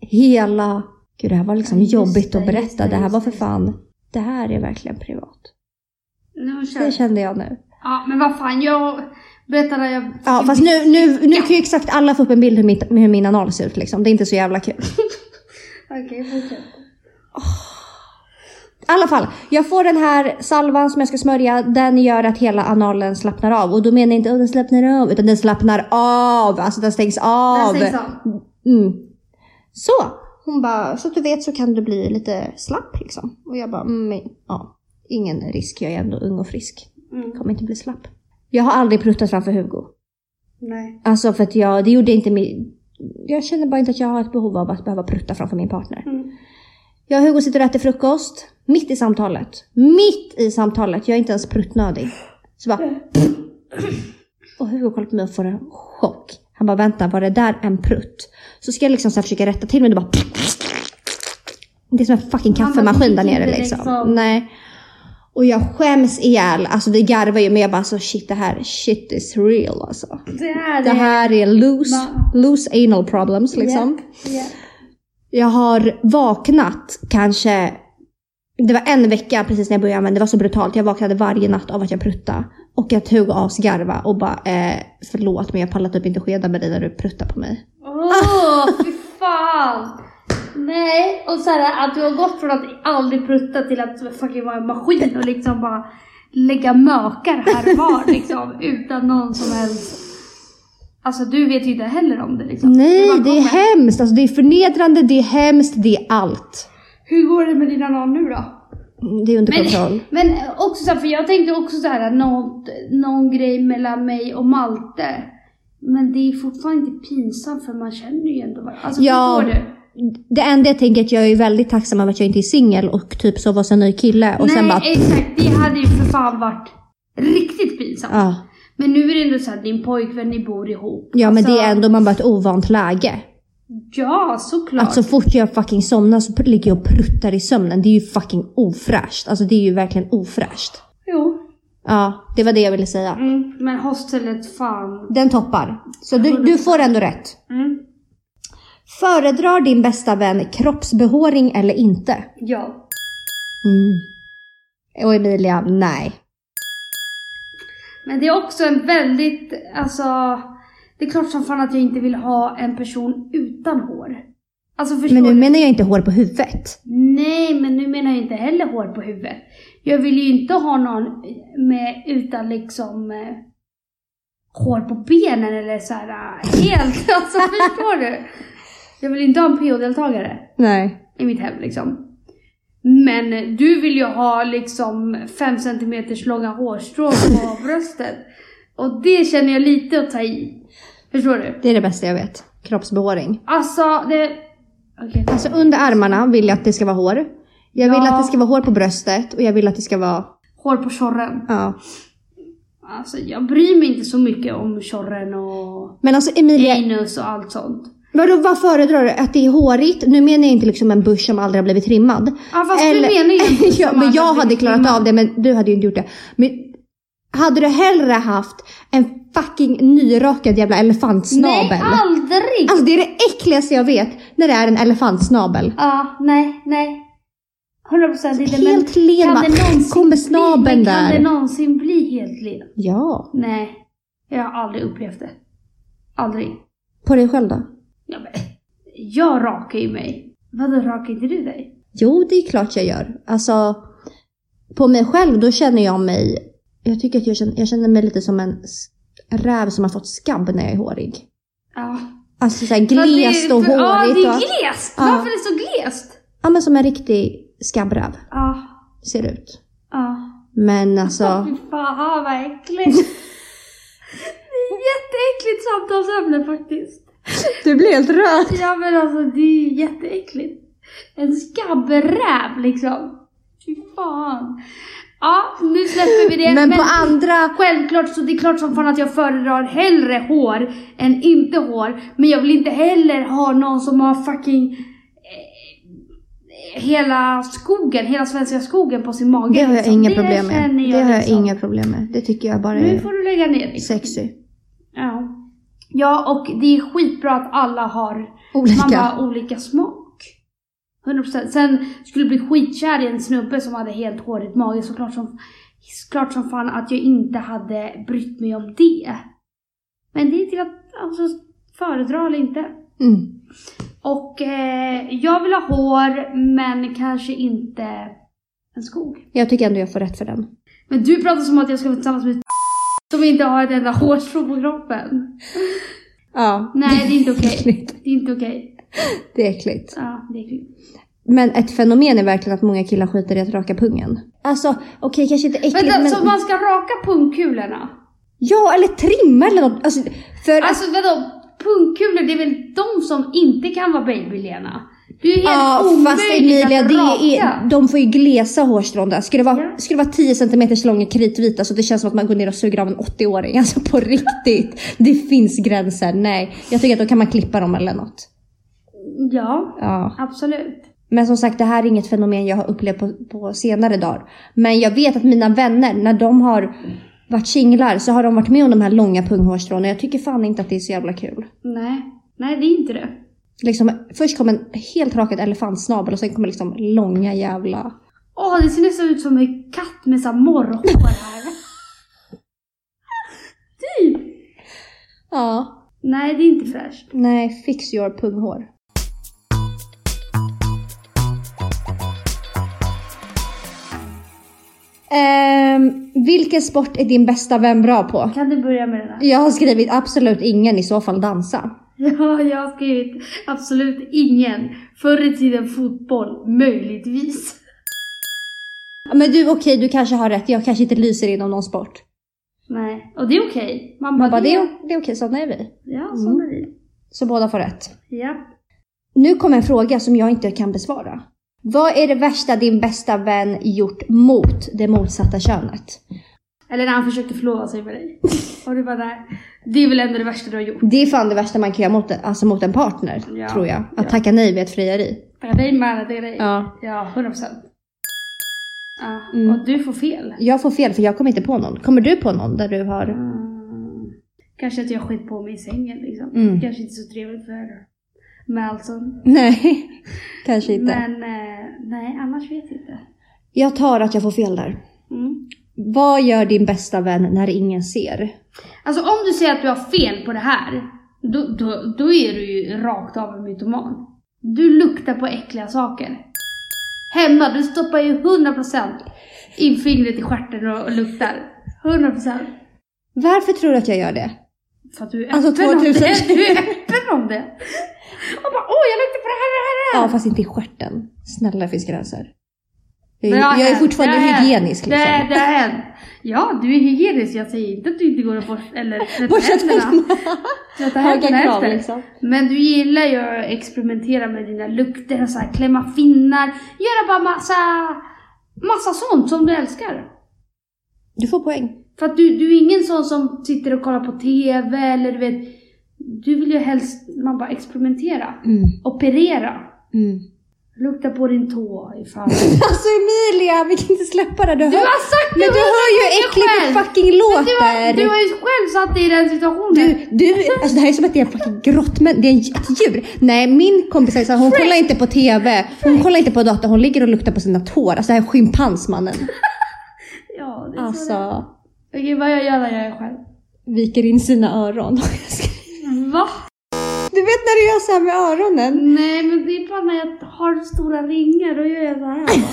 hela... Gud, det här var liksom Ja, jobbigt det, att berätta. det, Det här var för fan... Det här är verkligen privat. Det kände jag nu. Ja, men vad fan, jag berättade jag... Ja, fast nu, nu, nu kan ju exakt alla få upp en bild hur, mitt, hur min anal ser ut liksom. Det är inte så jävla kul. Okej, fortsätt. I alla fall, jag får den här salvan som jag ska smörja. Den gör att hela analen slappnar av. Och då menar jag inte att den slappnar av, utan den slappnar av. Alltså den stängs av. Den stängs av. Mm. Så, hon bara, så att du vet så kan du bli lite slapp liksom. Och jag bara, mm, ja, ingen risk. Jag är ändå ung och frisk. Mm. Kommer inte bli slapp. Jag har aldrig pruttat framför Hugo. Nej. Alltså för att jag, det gjorde inte min... Jag känner bara inte att jag har ett behov av att behöva prutta framför min partner. Mm. Jag och Hugo sitter och äter frukost. Mitt i samtalet. Mitt i samtalet. Jag är inte ens pruttnödig. Så bara... Och Hugo kollar på mig och får en chock. Han bara vänta, var det där en prutt? Så ska jag liksom så försöka rätta till men det bara... Det är som en fucking kaffemaskin där nere liksom. liksom. Nej. Och jag skäms ihjäl. Alltså vi garvar ju men jag bara så shit det här shit is real alltså. Det är Det här är loose, Ma- loose anal problems liksom. Ja. Jag har vaknat kanske, det var en vecka precis när jag började men det var så brutalt. Jag vaknade varje natt av att jag prutta Och att Hugo asgarva och bara eh, förlåt men jag pallar typ inte skeda med dig när du pruttar på mig. Åh, fy fan! Nej, och så här, att du har gått från att aldrig prutta till att fucking vara en maskin och liksom bara lägga mökar här och var liksom utan någon som helst... Alltså du vet ju inte heller om det liksom. Nej det är hemskt, alltså det är förnedrande, det är hemskt, det är allt. Hur går det med dina någon nu då? Det är under kontroll. Men också så här, för jag tänkte också så här, något, någon grej mellan mig och Malte. Men det är fortfarande inte pinsamt för man känner ju ändå varandra. Alltså Ja. förstår du? Det enda jag tänker är att jag är väldigt tacksam över att jag inte är singel och typ sova hos en ny kille och Nej sen bara... exakt, det hade ju för fan varit riktigt pinsamt. Ja. Men nu är det ändå så att din pojkvän, ni bor ihop. ja men Alltså, det är ändå man bara ett ovant läge. Ja, såklart. Att så fort jag fucking somnar så ligger jag och pruttar i sömnen. Det är ju fucking ofräscht. Alltså det är ju verkligen ofräscht. Jo. Ja, det var det jag ville säga. Mm, men hostelet, fan. Den toppar. Så du, du får ändå rätt. Mm. Föredrar din bästa vän kroppsbehåring eller inte? Ja. Mm. Och Emilia, nej. Men det är också en väldigt, alltså. Det är klart som fan att jag inte vill ha en person utan hår. Alltså förstår Men nu du? menar jag inte hår på huvudet. Nej, men nu menar jag inte heller hår på huvudet. Jag vill ju inte ha någon med, utan liksom eh, hår på benen eller så här eh, helt, alltså förstår du? Jag vill inte ha en PO-deltagare Nej. i mitt hem liksom. Men du vill ju ha liksom 5 cm långa hårstrån på bröstet. Och det känner jag lite att ta i. Förstår du? Det är det bästa jag vet. Kroppsbehåring. Alltså, det... Okej. Alltså under armarna vill jag att det ska vara hår. Jag vill Ja. att det ska vara hår på bröstet och jag vill att det ska vara... Hår på tjorren. Ja. Alltså jag bryr mig inte så mycket om tjorren och Men alltså Emilia, anus och allt sånt. Vadå, vad föredrar du? Att det är hårigt? Nu menar jag inte liksom en busch som aldrig har blivit trimmad. Ja fast du menar ju en busch ja, som men aldrig jag blivit hade klarat trimmad. av det men du hade ju inte gjort det. Men hade du hellre haft en fucking nyrakad jävla elefantsnabel? Nej aldrig! Alltså det är det äckligaste jag vet, när det är en elefantsnabel. Ja, nej, nej. 100 procent inte. men Helt len, kan det någonsin Kommer bli- snabeln men Kan där? det någonsin bli helt len? Ja. Nej. Jag har aldrig upplevt det. Aldrig. På dig själv då? Ja, jag rakar ju mig. Vadå rakar inte du dig? Jo, det är klart jag gör. Alltså, på mig själv då känner jag mig... Jag tycker att jag känner, jag känner mig lite som en, räv som har fått skabb när jag är hårig. Ja. Alltså såhär glest och för- Ja, hårigt. det är och, glest! Ja. Varför är det så glest? ja men som en riktig skabbräv Ja. ser ut. Ja. Men alltså, Fy fan vad äckligt. det är jätteäckligt samtalsämne faktiskt. Du blir helt röd. Ja men alltså det är jätteäckligt. En skabbräv liksom. Fy fan. Ja, nu släpper vi det. Men på andra, Självklart så det är klart som fan att jag föredrar hellre hår än inte hår. Men jag vill inte heller ha någon som har fucking eh, hela skogen, hela svenska skogen på sin mage. det har jag liksom. inga Det problem med. känner Det har jag liksom. inga problem med. Det tycker jag bara Nu får är du lägga ner liksom. sexy. Ja. Ja, och det är skitbra att alla har man Olika. bara olika smak. 100%. Sen skulle jag bli skitkär i en snubbe som hade helt hårigt mage såklart som, klart som fan att jag inte hade brytt mig om det. Men det är till att alltså, föredra eller inte. Mm. Och eh, jag vill ha hår men kanske inte en skog. Jag tycker ändå jag får rätt för den. Men du pratar som att jag ska vara tillsammans med som inte har ett enda hårstrå på kroppen. Ja. Nej, det är inte okej. äckligt. Det är inte okej. Det är äckligt. Ja, det är äckligt. Men ett fenomen är verkligen att många killar skiter i att raka pungen. Alltså, okej kanske inte äckligt Vänta, men... så man ska raka pungkulorna? Ja, eller trimma eller något. Alltså, för. Alltså vadå? Pungkulor, det är väl de som inte kan vara babylena? Det är ju helt Ja, omöjligt fast Emilia, att det är, de får ju glesa hårstrån där. Ska det vara, Ja. ska det vara 10 cm långa kritvita så det känns som att man går ner och suger av en 80-åring. Alltså på riktigt. Det finns gränser. Nej, jag tycker att då kan man klippa dem eller något. Ja, Ja. absolut. Men som sagt, det här är inget fenomen jag har upplevt på, på senare dagar. Men jag vet att mina vänner, när de har varit singlar så har de varit med om de här långa punghårstrån och jag tycker fan inte att det är så jävla kul. Nej, nej det är inte det. Liksom, först kommer en helt rakad elefantsnabel och sen kommer liksom långa jävla... Åh, det ser nästan ut som en katt med så här morrhår här. typ. Ja. Nej, det är inte fräscht. Nej, fix your punghår. Ehm, vilken sport är din bästa vän bra på? Kan du börja med det där? Jag har skrivit absolut ingen, i så fall dansa. Ja, jag har skrivit absolut ingen. Förr i tiden fotboll, möjligtvis. Men du, okej, du kanske har rätt. Jag kanske inte lyser inom någon sport. Nej, och det är okej. Man Man bara, det är, det är okej, sådana är vi. Ja, sån är vi. Så båda får rätt. Ja. Nu kommer en fråga som jag inte kan besvara. Vad är det värsta din bästa vän gjort mot det motsatta könet? Eller när han försökte förlova sig med dig. Och du bara där. Det är väl ändå det värsta du har gjort. Det är fan det värsta man kan göra mot, alltså mot en partner, Ja, tror jag. Att ja. tacka nej vid ett frieri. Tacka dig med det är dig. Ja. Ja, 100 procent. Ja, Mm. och du får fel. Jag får fel för jag kommer inte på någon. Kommer du på någon där du har... Mm. Kanske att jag skit på mig i sängen liksom. Mm. Kanske inte så trevligt för Malson. Nej, kanske inte. Men eh, nej, annars vet jag inte. Jag tar att jag får fel där. Mm. Vad gör din bästa vän när ingen ser? Alltså om du säger att du har fel på det här, då, då, då är du ju rakt av en mytoman. Du luktar på äckliga saker. Hemma, du stoppar ju 100% in fingret i stjärten och, och luktar. 100%. Varför tror du att jag gör det? För att du är Alltså, öppen om 2000. det. Du är öppen om det. Och bara åh jag luktar på det här, det här, det här. Ja, fast inte i stjärten. Snälla, det finns gränser. Jag, Det jag är hänt, fortfarande det hygienisk Det, liksom. det har hänt. Ja, du är hygienisk. Jag säger inte att du inte går och borst, eller tvättar händerna. Tvätta händerna efter. liksom. Men du gillar ju att experimentera med dina lukter och så här, klämma finnar. Göra bara massa, massa sånt som du älskar. Du får poäng. För att du, du är ingen sån som sitter och kollar på TV eller du vet. Du vill ju helst, man bara experimentera. Mm. Operera. Mm. Lukta på din tå ifall. Alltså Emilia, vi kan inte släppa det. Du, Du hör, har sagt det men du hör ju hur äckligt gånger det själv. fucking Du låter. har, du har ju själv satt dig i den situationen. Du, du, alltså det här är som att det är en fucking grott, men det är ett djur. Nej, min kompis säger hon kollar inte på TV, hon kollar inte på datorn, hon ligger och luktar på sina tår. Alltså det här är schimpansmannen. Ja, det är så Alltså. Okej, vad jag gör när jag är själv. viker in sina öron. Va? Du vet när du gör så här med öronen? Nej, men det är bara när jag har stora ringar, då gör jag så här. bara.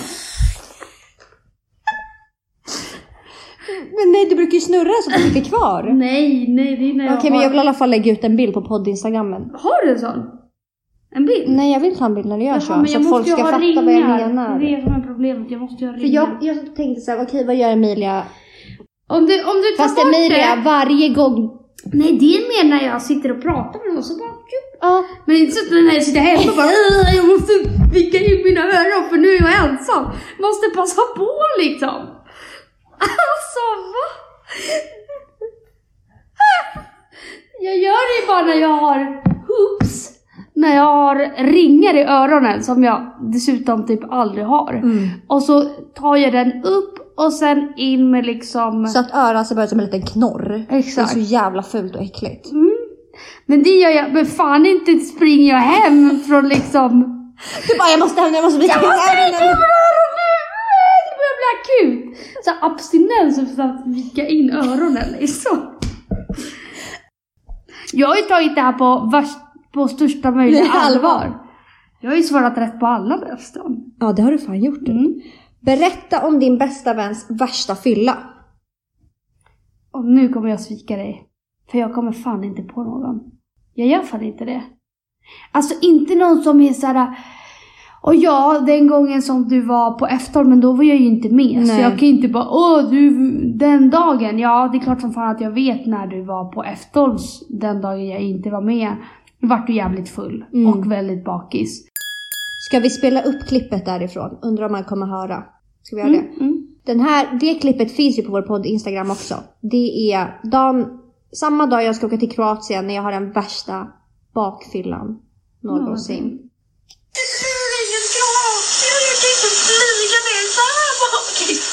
Men nej, du brukar ju snurra så att det sitter kvar. Okej, Nej, nej, det är när jag men har... jag vill i alla fall lägga ut en bild på podd-instagrammen. Har du en sån? En bild? Nej, jag vill ta en bild när du gör Jaha, så. men Så att folk ska fatta ringar. vad jag menar. Det är det som är problemet, jag måste ju ha För ringar. jag, jag tänkte såhär, okej vad gör Emilia? Om du, om du tar Fast bort Emilia, det... varje gång... Nej, det är mer när jag sitter och pratar med någon så bara... Ja, Men inte så att när jag sitter hemma och bara "Åh, jag måste vika in mina öron för nu är jag ensam. Måste passa på liksom. Alltså va? Jag gör det ju bara när jag har hoops. När jag har ringar i öronen som jag dessutom typ aldrig har. Mm. Och så tar jag den upp och sen in med liksom... så att örat ser ut som en liten knorr. Exakt. Det är så jävla fult och äckligt. Mm. Men det gör jag, men fan inte springer jag hem från liksom... Du bara, jag måste hem, jag måste vika Jag måste öronen. öronen! Det börjar bli akut! Så abstinens för att vika in öronen liksom. Jag har ju tagit det här på, värst, på största möjliga allvar. Jag har ju svarat rätt på alla nästan. Ja, det har du fan gjort. Mm. Berätta om din bästa väns värsta fylla. Och nu kommer jag svika dig. För jag kommer fan inte på någon. Jag gör fan inte det. Alltså inte någon som är såhär... Och ja, den gången som du var på F12, men då var jag ju inte med. Så Nej. jag kan inte bara åh du, den dagen. Ja, det är klart som fan att jag vet när du var på F12 den dagen jag inte var med. Vart du jävligt full Mm. och väldigt bakis. Ska vi spela upp klippet därifrån? Undrar om man kommer höra. Ska vi göra det? Mm, mm. Den här, det klippet finns ju på vår podd Instagram också. Det är dagen, samma dag jag ska åka till Kroatien när jag har den värsta bakfyllan någonsin. Det blir ingen Kroatien, jag kan inte flyga ner så här bakis.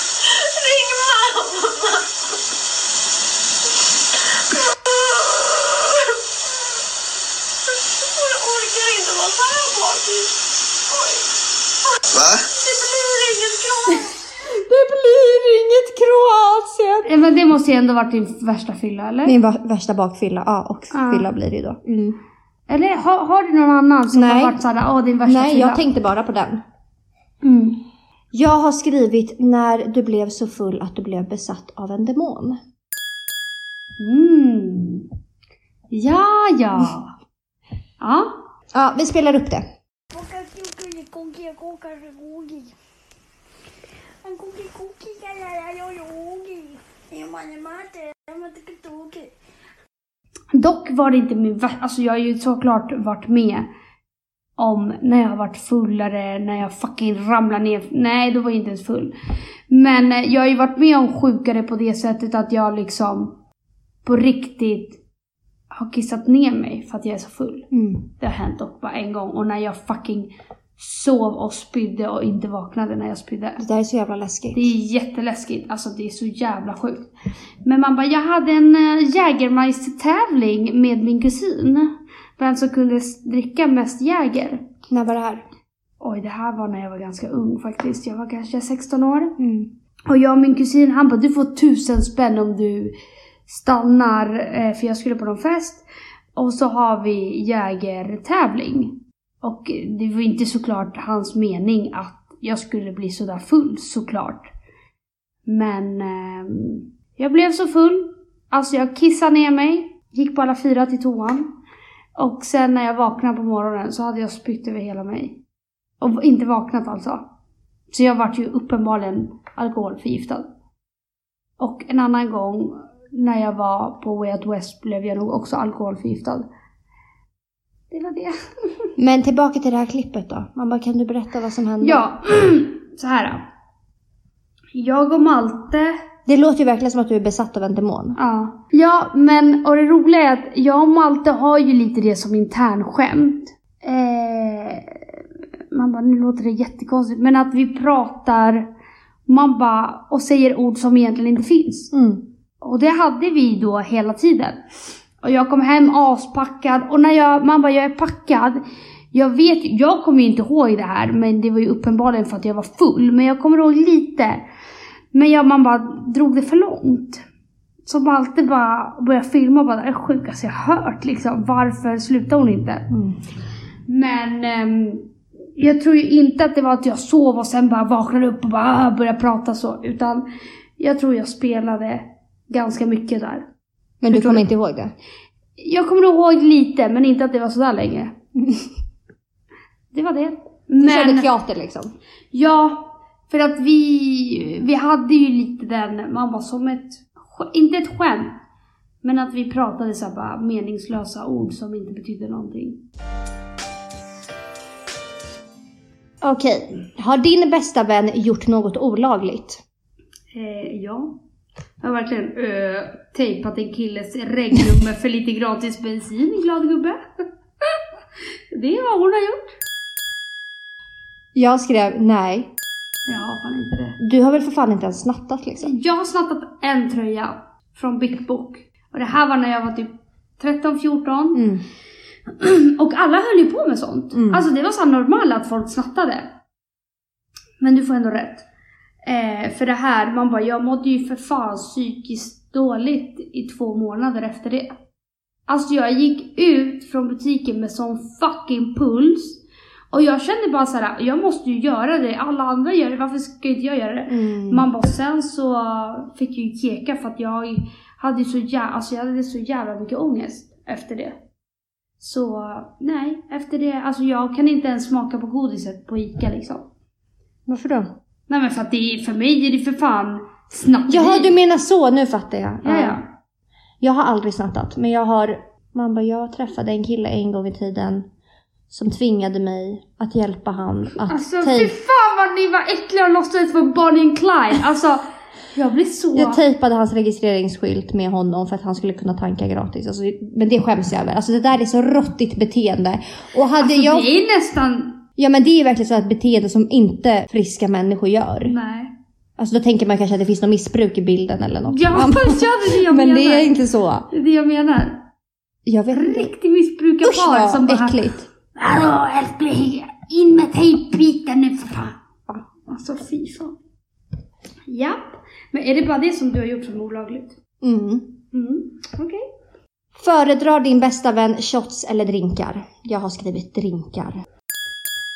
Ring mamma. Jag orkar inte vara så här bakis. Oj. Va? Det blir ingen Kroatien. Det blir inget Eh, Men det måste ju ändå varit din värsta fylla, eller? Min va- värsta bakfylla, ja och Ja. fylla blir det ju då. Mm. Eller har, har du någon annan som Nej. har varit såhär, åh din värsta Nej, fylla? jag tänkte bara på den. Mm. Jag har skrivit när du blev så full att du blev besatt av en demon. Mm. Ja, ja. Ja. Ja, vi spelar upp det. Dock var det inte min värsta, alltså jag har ju såklart varit med om när jag har varit fullare, när jag fucking ramlar ner. Nej, då var jag inte ens full. Men eh, jag har ju varit med om sjukare på det sättet att jag liksom på riktigt har kissat ner mig för att jag är så full. Mm. Det har hänt dock bara en gång och när jag fucking sov och spydde och inte vaknade när jag spydde. Det där är så jävla läskigt. Det är jätteläskigt, alltså det är så jävla sjukt. Men man bara, jag hade en äh, Jägermeister-tävling med min kusin. Vem som kunde dricka mest Jäger. När var det här? Oj, det här var när jag var ganska ung faktiskt. Jag var kanske 16 år. Mm. Och jag och min kusin, han bara, du får tusen spänn om du stannar, eh, för jag skulle på någon fest. Och så har vi jägertävling. Och det var inte såklart hans mening att jag skulle bli sådär full, såklart. Men eh, jag blev så full. Alltså jag kissade ner mig, gick på alla fyra till toan. Och sen när jag vaknade på morgonen så hade jag spytt över hela mig. Och inte vaknat alltså. Så jag vart ju uppenbarligen alkoholförgiftad. Och en annan gång när jag var på Way Out West blev jag nog också alkoholförgiftad. Det var det. Men tillbaka till det här klippet då. Man bara, kan du berätta vad som hände? Ja, så här. Jag och Malte Det låter ju verkligen som att du är besatt av en demon. Ja. Ja, men och det roliga är att jag och Malte har ju lite det som internskämt. Eh, man bara, nu låter det jättekonstigt, men att vi pratar, man bara, och säger ord som egentligen inte finns. Mm. Och det hade vi då hela tiden. Och jag kom hem aspackad och när jag, man bara, jag är packad. Jag vet jag kommer ju inte ihåg det här, men det var ju uppenbarligen för att jag var full. Men jag kommer ihåg lite. Men jag, man bara drog det för långt. Så Malte bara började filma och bara, det är det sjukaste jag hört liksom. Varför slutar hon inte? Mm. Men ehm, jag tror ju inte att det var att jag sov och sen bara vaknade upp och bara ah, började prata så. Utan Jag tror jag spelade ganska mycket där. Men du kommer inte ihåg det? Jag kommer ihåg lite, men inte att det var sådär länge. Det var det. Du körde Men, teater liksom? ja, för att vi, vi hade ju lite den, man var som ett, inte ett skämt, men att vi pratade så bara meningslösa ord som inte betydde någonting. Okej. Har din bästa vän gjort något olagligt? Eh, ja. Jag har verkligen eh, tejpat en killes regnummer för lite gratis bensin, glad gubbe. det är vad hon har gjort. Jag skrev nej. Ja, fan inte det. Du har väl för fan inte ens snattat liksom? Jag har snattat en tröja från Big Book. Och det här var när jag var typ 13-14. Mm. Och alla höll ju på med sånt. Mm. Alltså det var så normalt att folk snattade. Men du får ändå rätt. Eh, för det här, man bara, jag mådde ju för fan psykiskt dåligt i två månader efter det. Alltså jag gick ut från butiken med sån fucking puls. Och jag kände bara så här, jag måste ju göra det. Alla andra gör det, varför ska inte jag göra det? Mm. Man bara, sen så fick jag ju keka för att jag hade så jävla, alltså jag hade så jävla mycket ångest efter det. Så nej, efter det, alltså jag kan inte ens smaka på godiset på ICA liksom. Varför då? Nej men för att det är, för mig är det för fan snatteri. Jaha, du menar så. Nu fattar jag. Ja, ja. Jag har aldrig snattat, men jag har... Man bara, jag träffade en kille en gång i tiden som tvingade mig att hjälpa han att Alltså fy fan vad ni var äckliga och låtsades vara Bonnie and Clyde. Alltså, jag blir så... Jag tejpade hans registreringsskylt med honom för att han skulle kunna tanka gratis. Alltså, men det skäms jag över. Alltså det där är så råttigt beteende. Och hade alltså, jag... det är nästan... Ja men det är verkligen så ett beteende som inte friska människor gör. Nej. Alltså då tänker man kanske att det finns något missbruk i bilden eller något. Ja, jag det är det jag men menar. det är inte så. Det är det jag menar. Jag vet inte. Riktig missbrukarpar Usch som bara... äckligt. Hallå älskling, in med tejpbiten nu för fan. Alltså fy fan. Japp. Men är det bara det som du har gjort som är olagligt? Mm. Mm, okej. Föredrar din bästa vän shots eller drinkar? Jag har skrivit drinkar.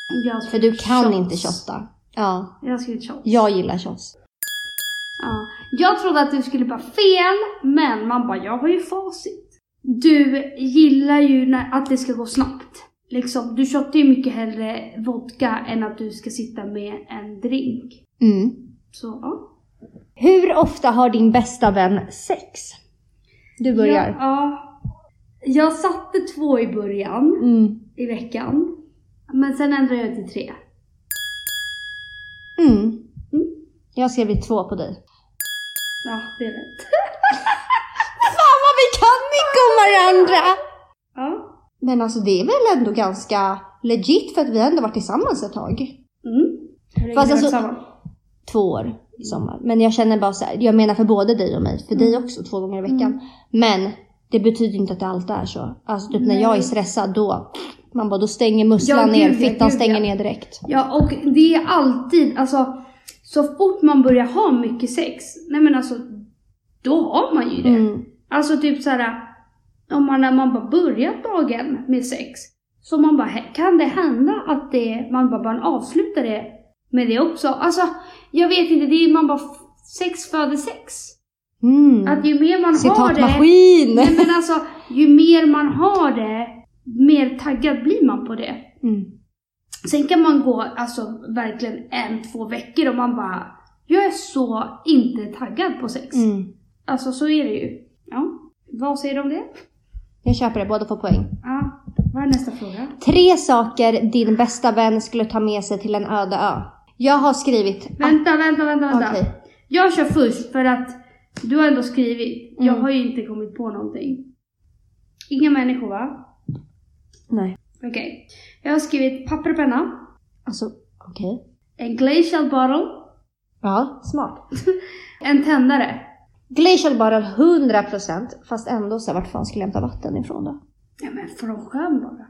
Jag För du kan shots. inte shotta. Ja, Jag har skrivit shots. jag gillar shots. Ja. Jag trodde att du skulle bara fel, men man bara, jag har ju facit. Du gillar ju när, att det ska gå snabbt. Liksom, du shottar ju mycket hellre vodka än att du ska sitta med en drink. Mm. Så ja. Hur ofta har din bästa vän sex? Du börjar. Ja, ja. Jag satte två i början Mm. i veckan. Men sen ändrade jag till tre. Mm. Mm. Jag har skrivit två på dig. Ja, det är rätt. Fan vad vi kan mycket om varandra! Ja. Men alltså det är väl ändå ganska legit för att vi har ändå varit tillsammans ett tag. Mm. Hur Fast alltså- varit? Två år i sommar. Men jag känner bara så här, jag menar för både dig och mig. För dig också två gånger i veckan. Men det betyder inte att det alltid är så. Alltså typ när jag är stressad då, man bara då stänger musslan Ja, ner, gud, fittan gud, stänger ja. ner direkt. Ja, och det är alltid, alltså så fort man börjar ha mycket sex, nej men alltså, då har man ju det. Mm. Alltså typ såhär, om man, när man bara börjat dagen med sex, så man bara, kan det hända att det, man bara, bara avslutar det med det också? Alltså, jag vet inte, det är man bara, sex föder sex. Mm. Att ju mer man har det, Citatmaskin! nej men alltså, ju mer man har det, mer taggad blir man på det. Mm. Sen kan man gå alltså verkligen en, två veckor och man bara, jag är så inte taggad på sex. Mm. Alltså så är det ju. Ja, vad säger du om det? Jag köper det, båda får poäng. Ja, vad är nästa fråga? Tre saker din bästa vän skulle ta med sig till en öde ö. Jag har skrivit... Vänta, vänta, vänta, vänta. Okej. Jag kör först för att du har ändå skrivit. Jag Mm. har ju inte kommit på någonting. Inga människor va? Nej. Okej. Jag har skrivit papper och penna, Alltså, okej. en glacial bottle, Ja, smart. en tändare. Glacial bara 100% fast ändå så här, vart fan skulle jag hämta vatten ifrån då? Ja men från sjön bara.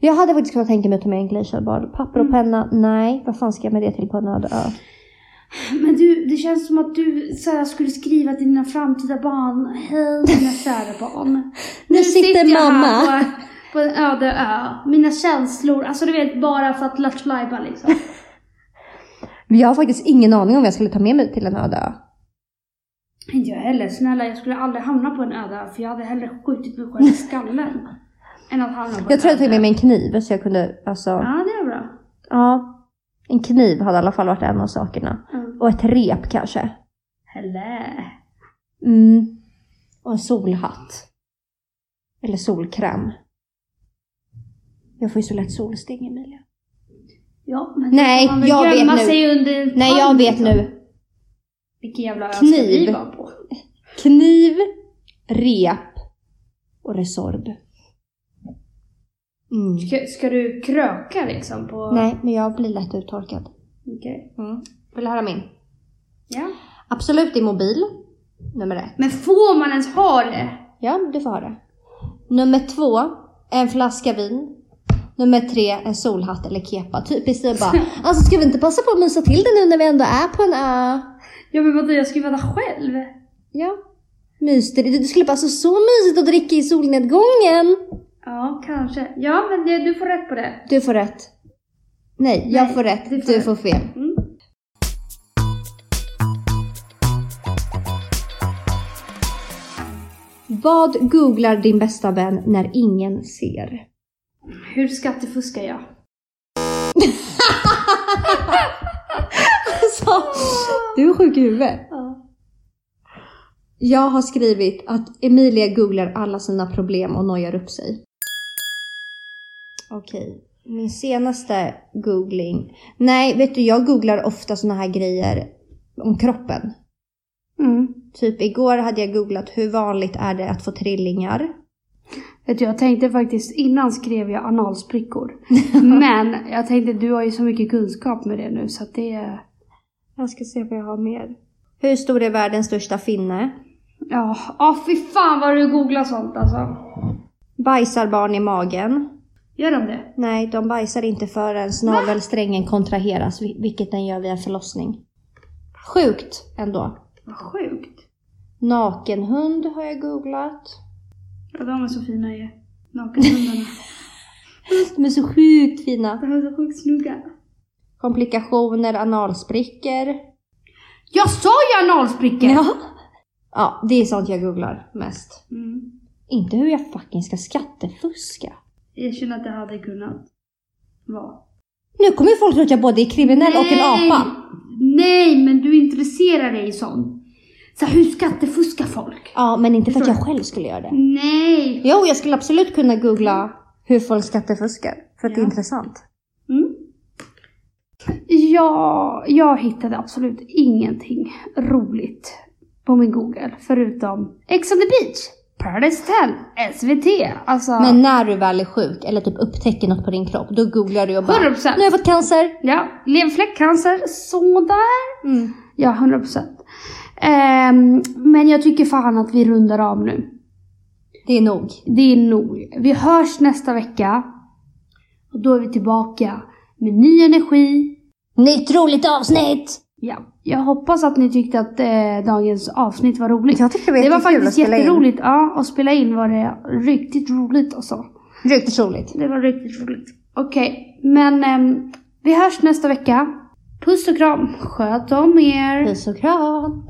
Jag hade faktiskt kunnat tänka mig att ta med en glacial bar. Papper och Mm. penna, nej. Vad fan ska jag med det till på en öde ö? Men du, det känns som att du så skulle skriva till dina framtida barn. Hej mina kära barn. Nu sitter jag mamma." här på, på en öde ö. Mina känslor, alltså du vet bara för att lattjo liksom. Jag har faktiskt ingen aning om vad jag skulle ta med mig till en öde ö. Inte jag heller. Snälla, jag skulle aldrig hamna på en öde för jag hade hellre skjutit mig själv i skallen. än att hamna på Jag en tror jag tog med mig en kniv så jag kunde, alltså, Ja, det är bra. ja. En kniv hade i alla fall varit en av sakerna. Mm. Och ett rep kanske. Hello. Mm. Och en solhatt. Eller solkräm. Jag får ju så lätt solsting Emilia. Ja, men Nej, man väl jag vet gömma nu. sig under Nej jag vet liksom. nu. Vilken jävla Kniv. vi vara på? Kniv, rep och Resorb. Mm. Ska, ska du kröka liksom på... Nej, men jag blir lätt uttorkad. Okej. Mm. Vill du höra min? Ja. Absolut din mobil. Nummer ett. Men får man ens ha det? Ja, du får ha det. Nummer två, en flaska vin. Nummer tre, en solhatt eller kepa. Typiskt det bara, alltså ska vi inte passa på att mysa till det nu när vi ändå är på en ö? Ja men vadå, jag ska ju vara själv. Ja. Mys det. Det skulle passa så mysigt att dricka i solnedgången. Ja, kanske. Ja, men det, du får rätt på det. Du får rätt. Nej, jag Nej, får rätt. du Du får får, rätt. fel. Mm. Vad googlar din bästa vän när ingen ser? Hur skattefuskar jag? Alltså, du är sjuk i huvudet. Ja. Jag har skrivit att Emilia googlar alla sina problem och nojar upp sig. Okej, min senaste googling. Nej, vet du, jag googlar ofta såna här grejer om kroppen. Mm. Typ igår hade jag googlat hur vanligt är det att få trillingar. Vet du, jag tänkte faktiskt, innan skrev jag analsprickor. men jag tänkte, du har ju så mycket kunskap med det nu så att det. Jag ska se vad jag har mer. Hur stor är världens största finne? Ja, ah, fy fan vad du googlar sånt alltså. Bajsar barn i magen? Gör de det? Nej, de bajsar inte förrän navelsträngen kontraheras, vil- vilket den gör vid en förlossning. Sjukt ändå. Vad sjukt. Nakenhund har jag googlat. Ja, de är så fina ju. Nakenhundarna. De är så sjukt fina. de är så sjukt snygga. Komplikationer, analsprickor. Jag sa ju analsprickor! Ja. Ja, det är sånt jag googlar mest. Mm. Inte hur jag fucking ska skattefuska. Jag känner att det hade kunnat vara. Nu kommer ju folk tro att jag både är kriminell och en apa. Nej, men du intresserar dig i sånt. Så här, hur skattefuskar folk? Ja, men inte för att jag själv skulle göra det. Nej! Jo, jag skulle absolut kunna googla hur folk skattefuskar. För att det är Ja. intressant. Mm. Ja, jag hittade absolut ingenting roligt på min Google förutom Ex on the beach, Paradise Hotel, SVT. Alltså, Men när du väl är sjuk eller typ upptäcker något på din kropp, då googlar du och bara 100%. Nu har jag fått cancer. ja, leverfläckcancer, sådär. Mm. Ja, 100 Ehm, men jag tycker fan att vi rundar av nu. Det är nog. Det är nog. Vi hörs nästa vecka. Och då är vi tillbaka med ny energi. Nytt roligt avsnitt! Ja, jag hoppas att ni tyckte att eh, dagens avsnitt var roligt. Jag tyckte det var det var faktiskt in. jätteroligt. Ja, att spela in var det riktigt roligt alltså. Riktigt roligt. Det var riktigt roligt. Okej, men ehm, vi hörs nästa vecka. Puss och kram. Sköt om er. Puss och kram.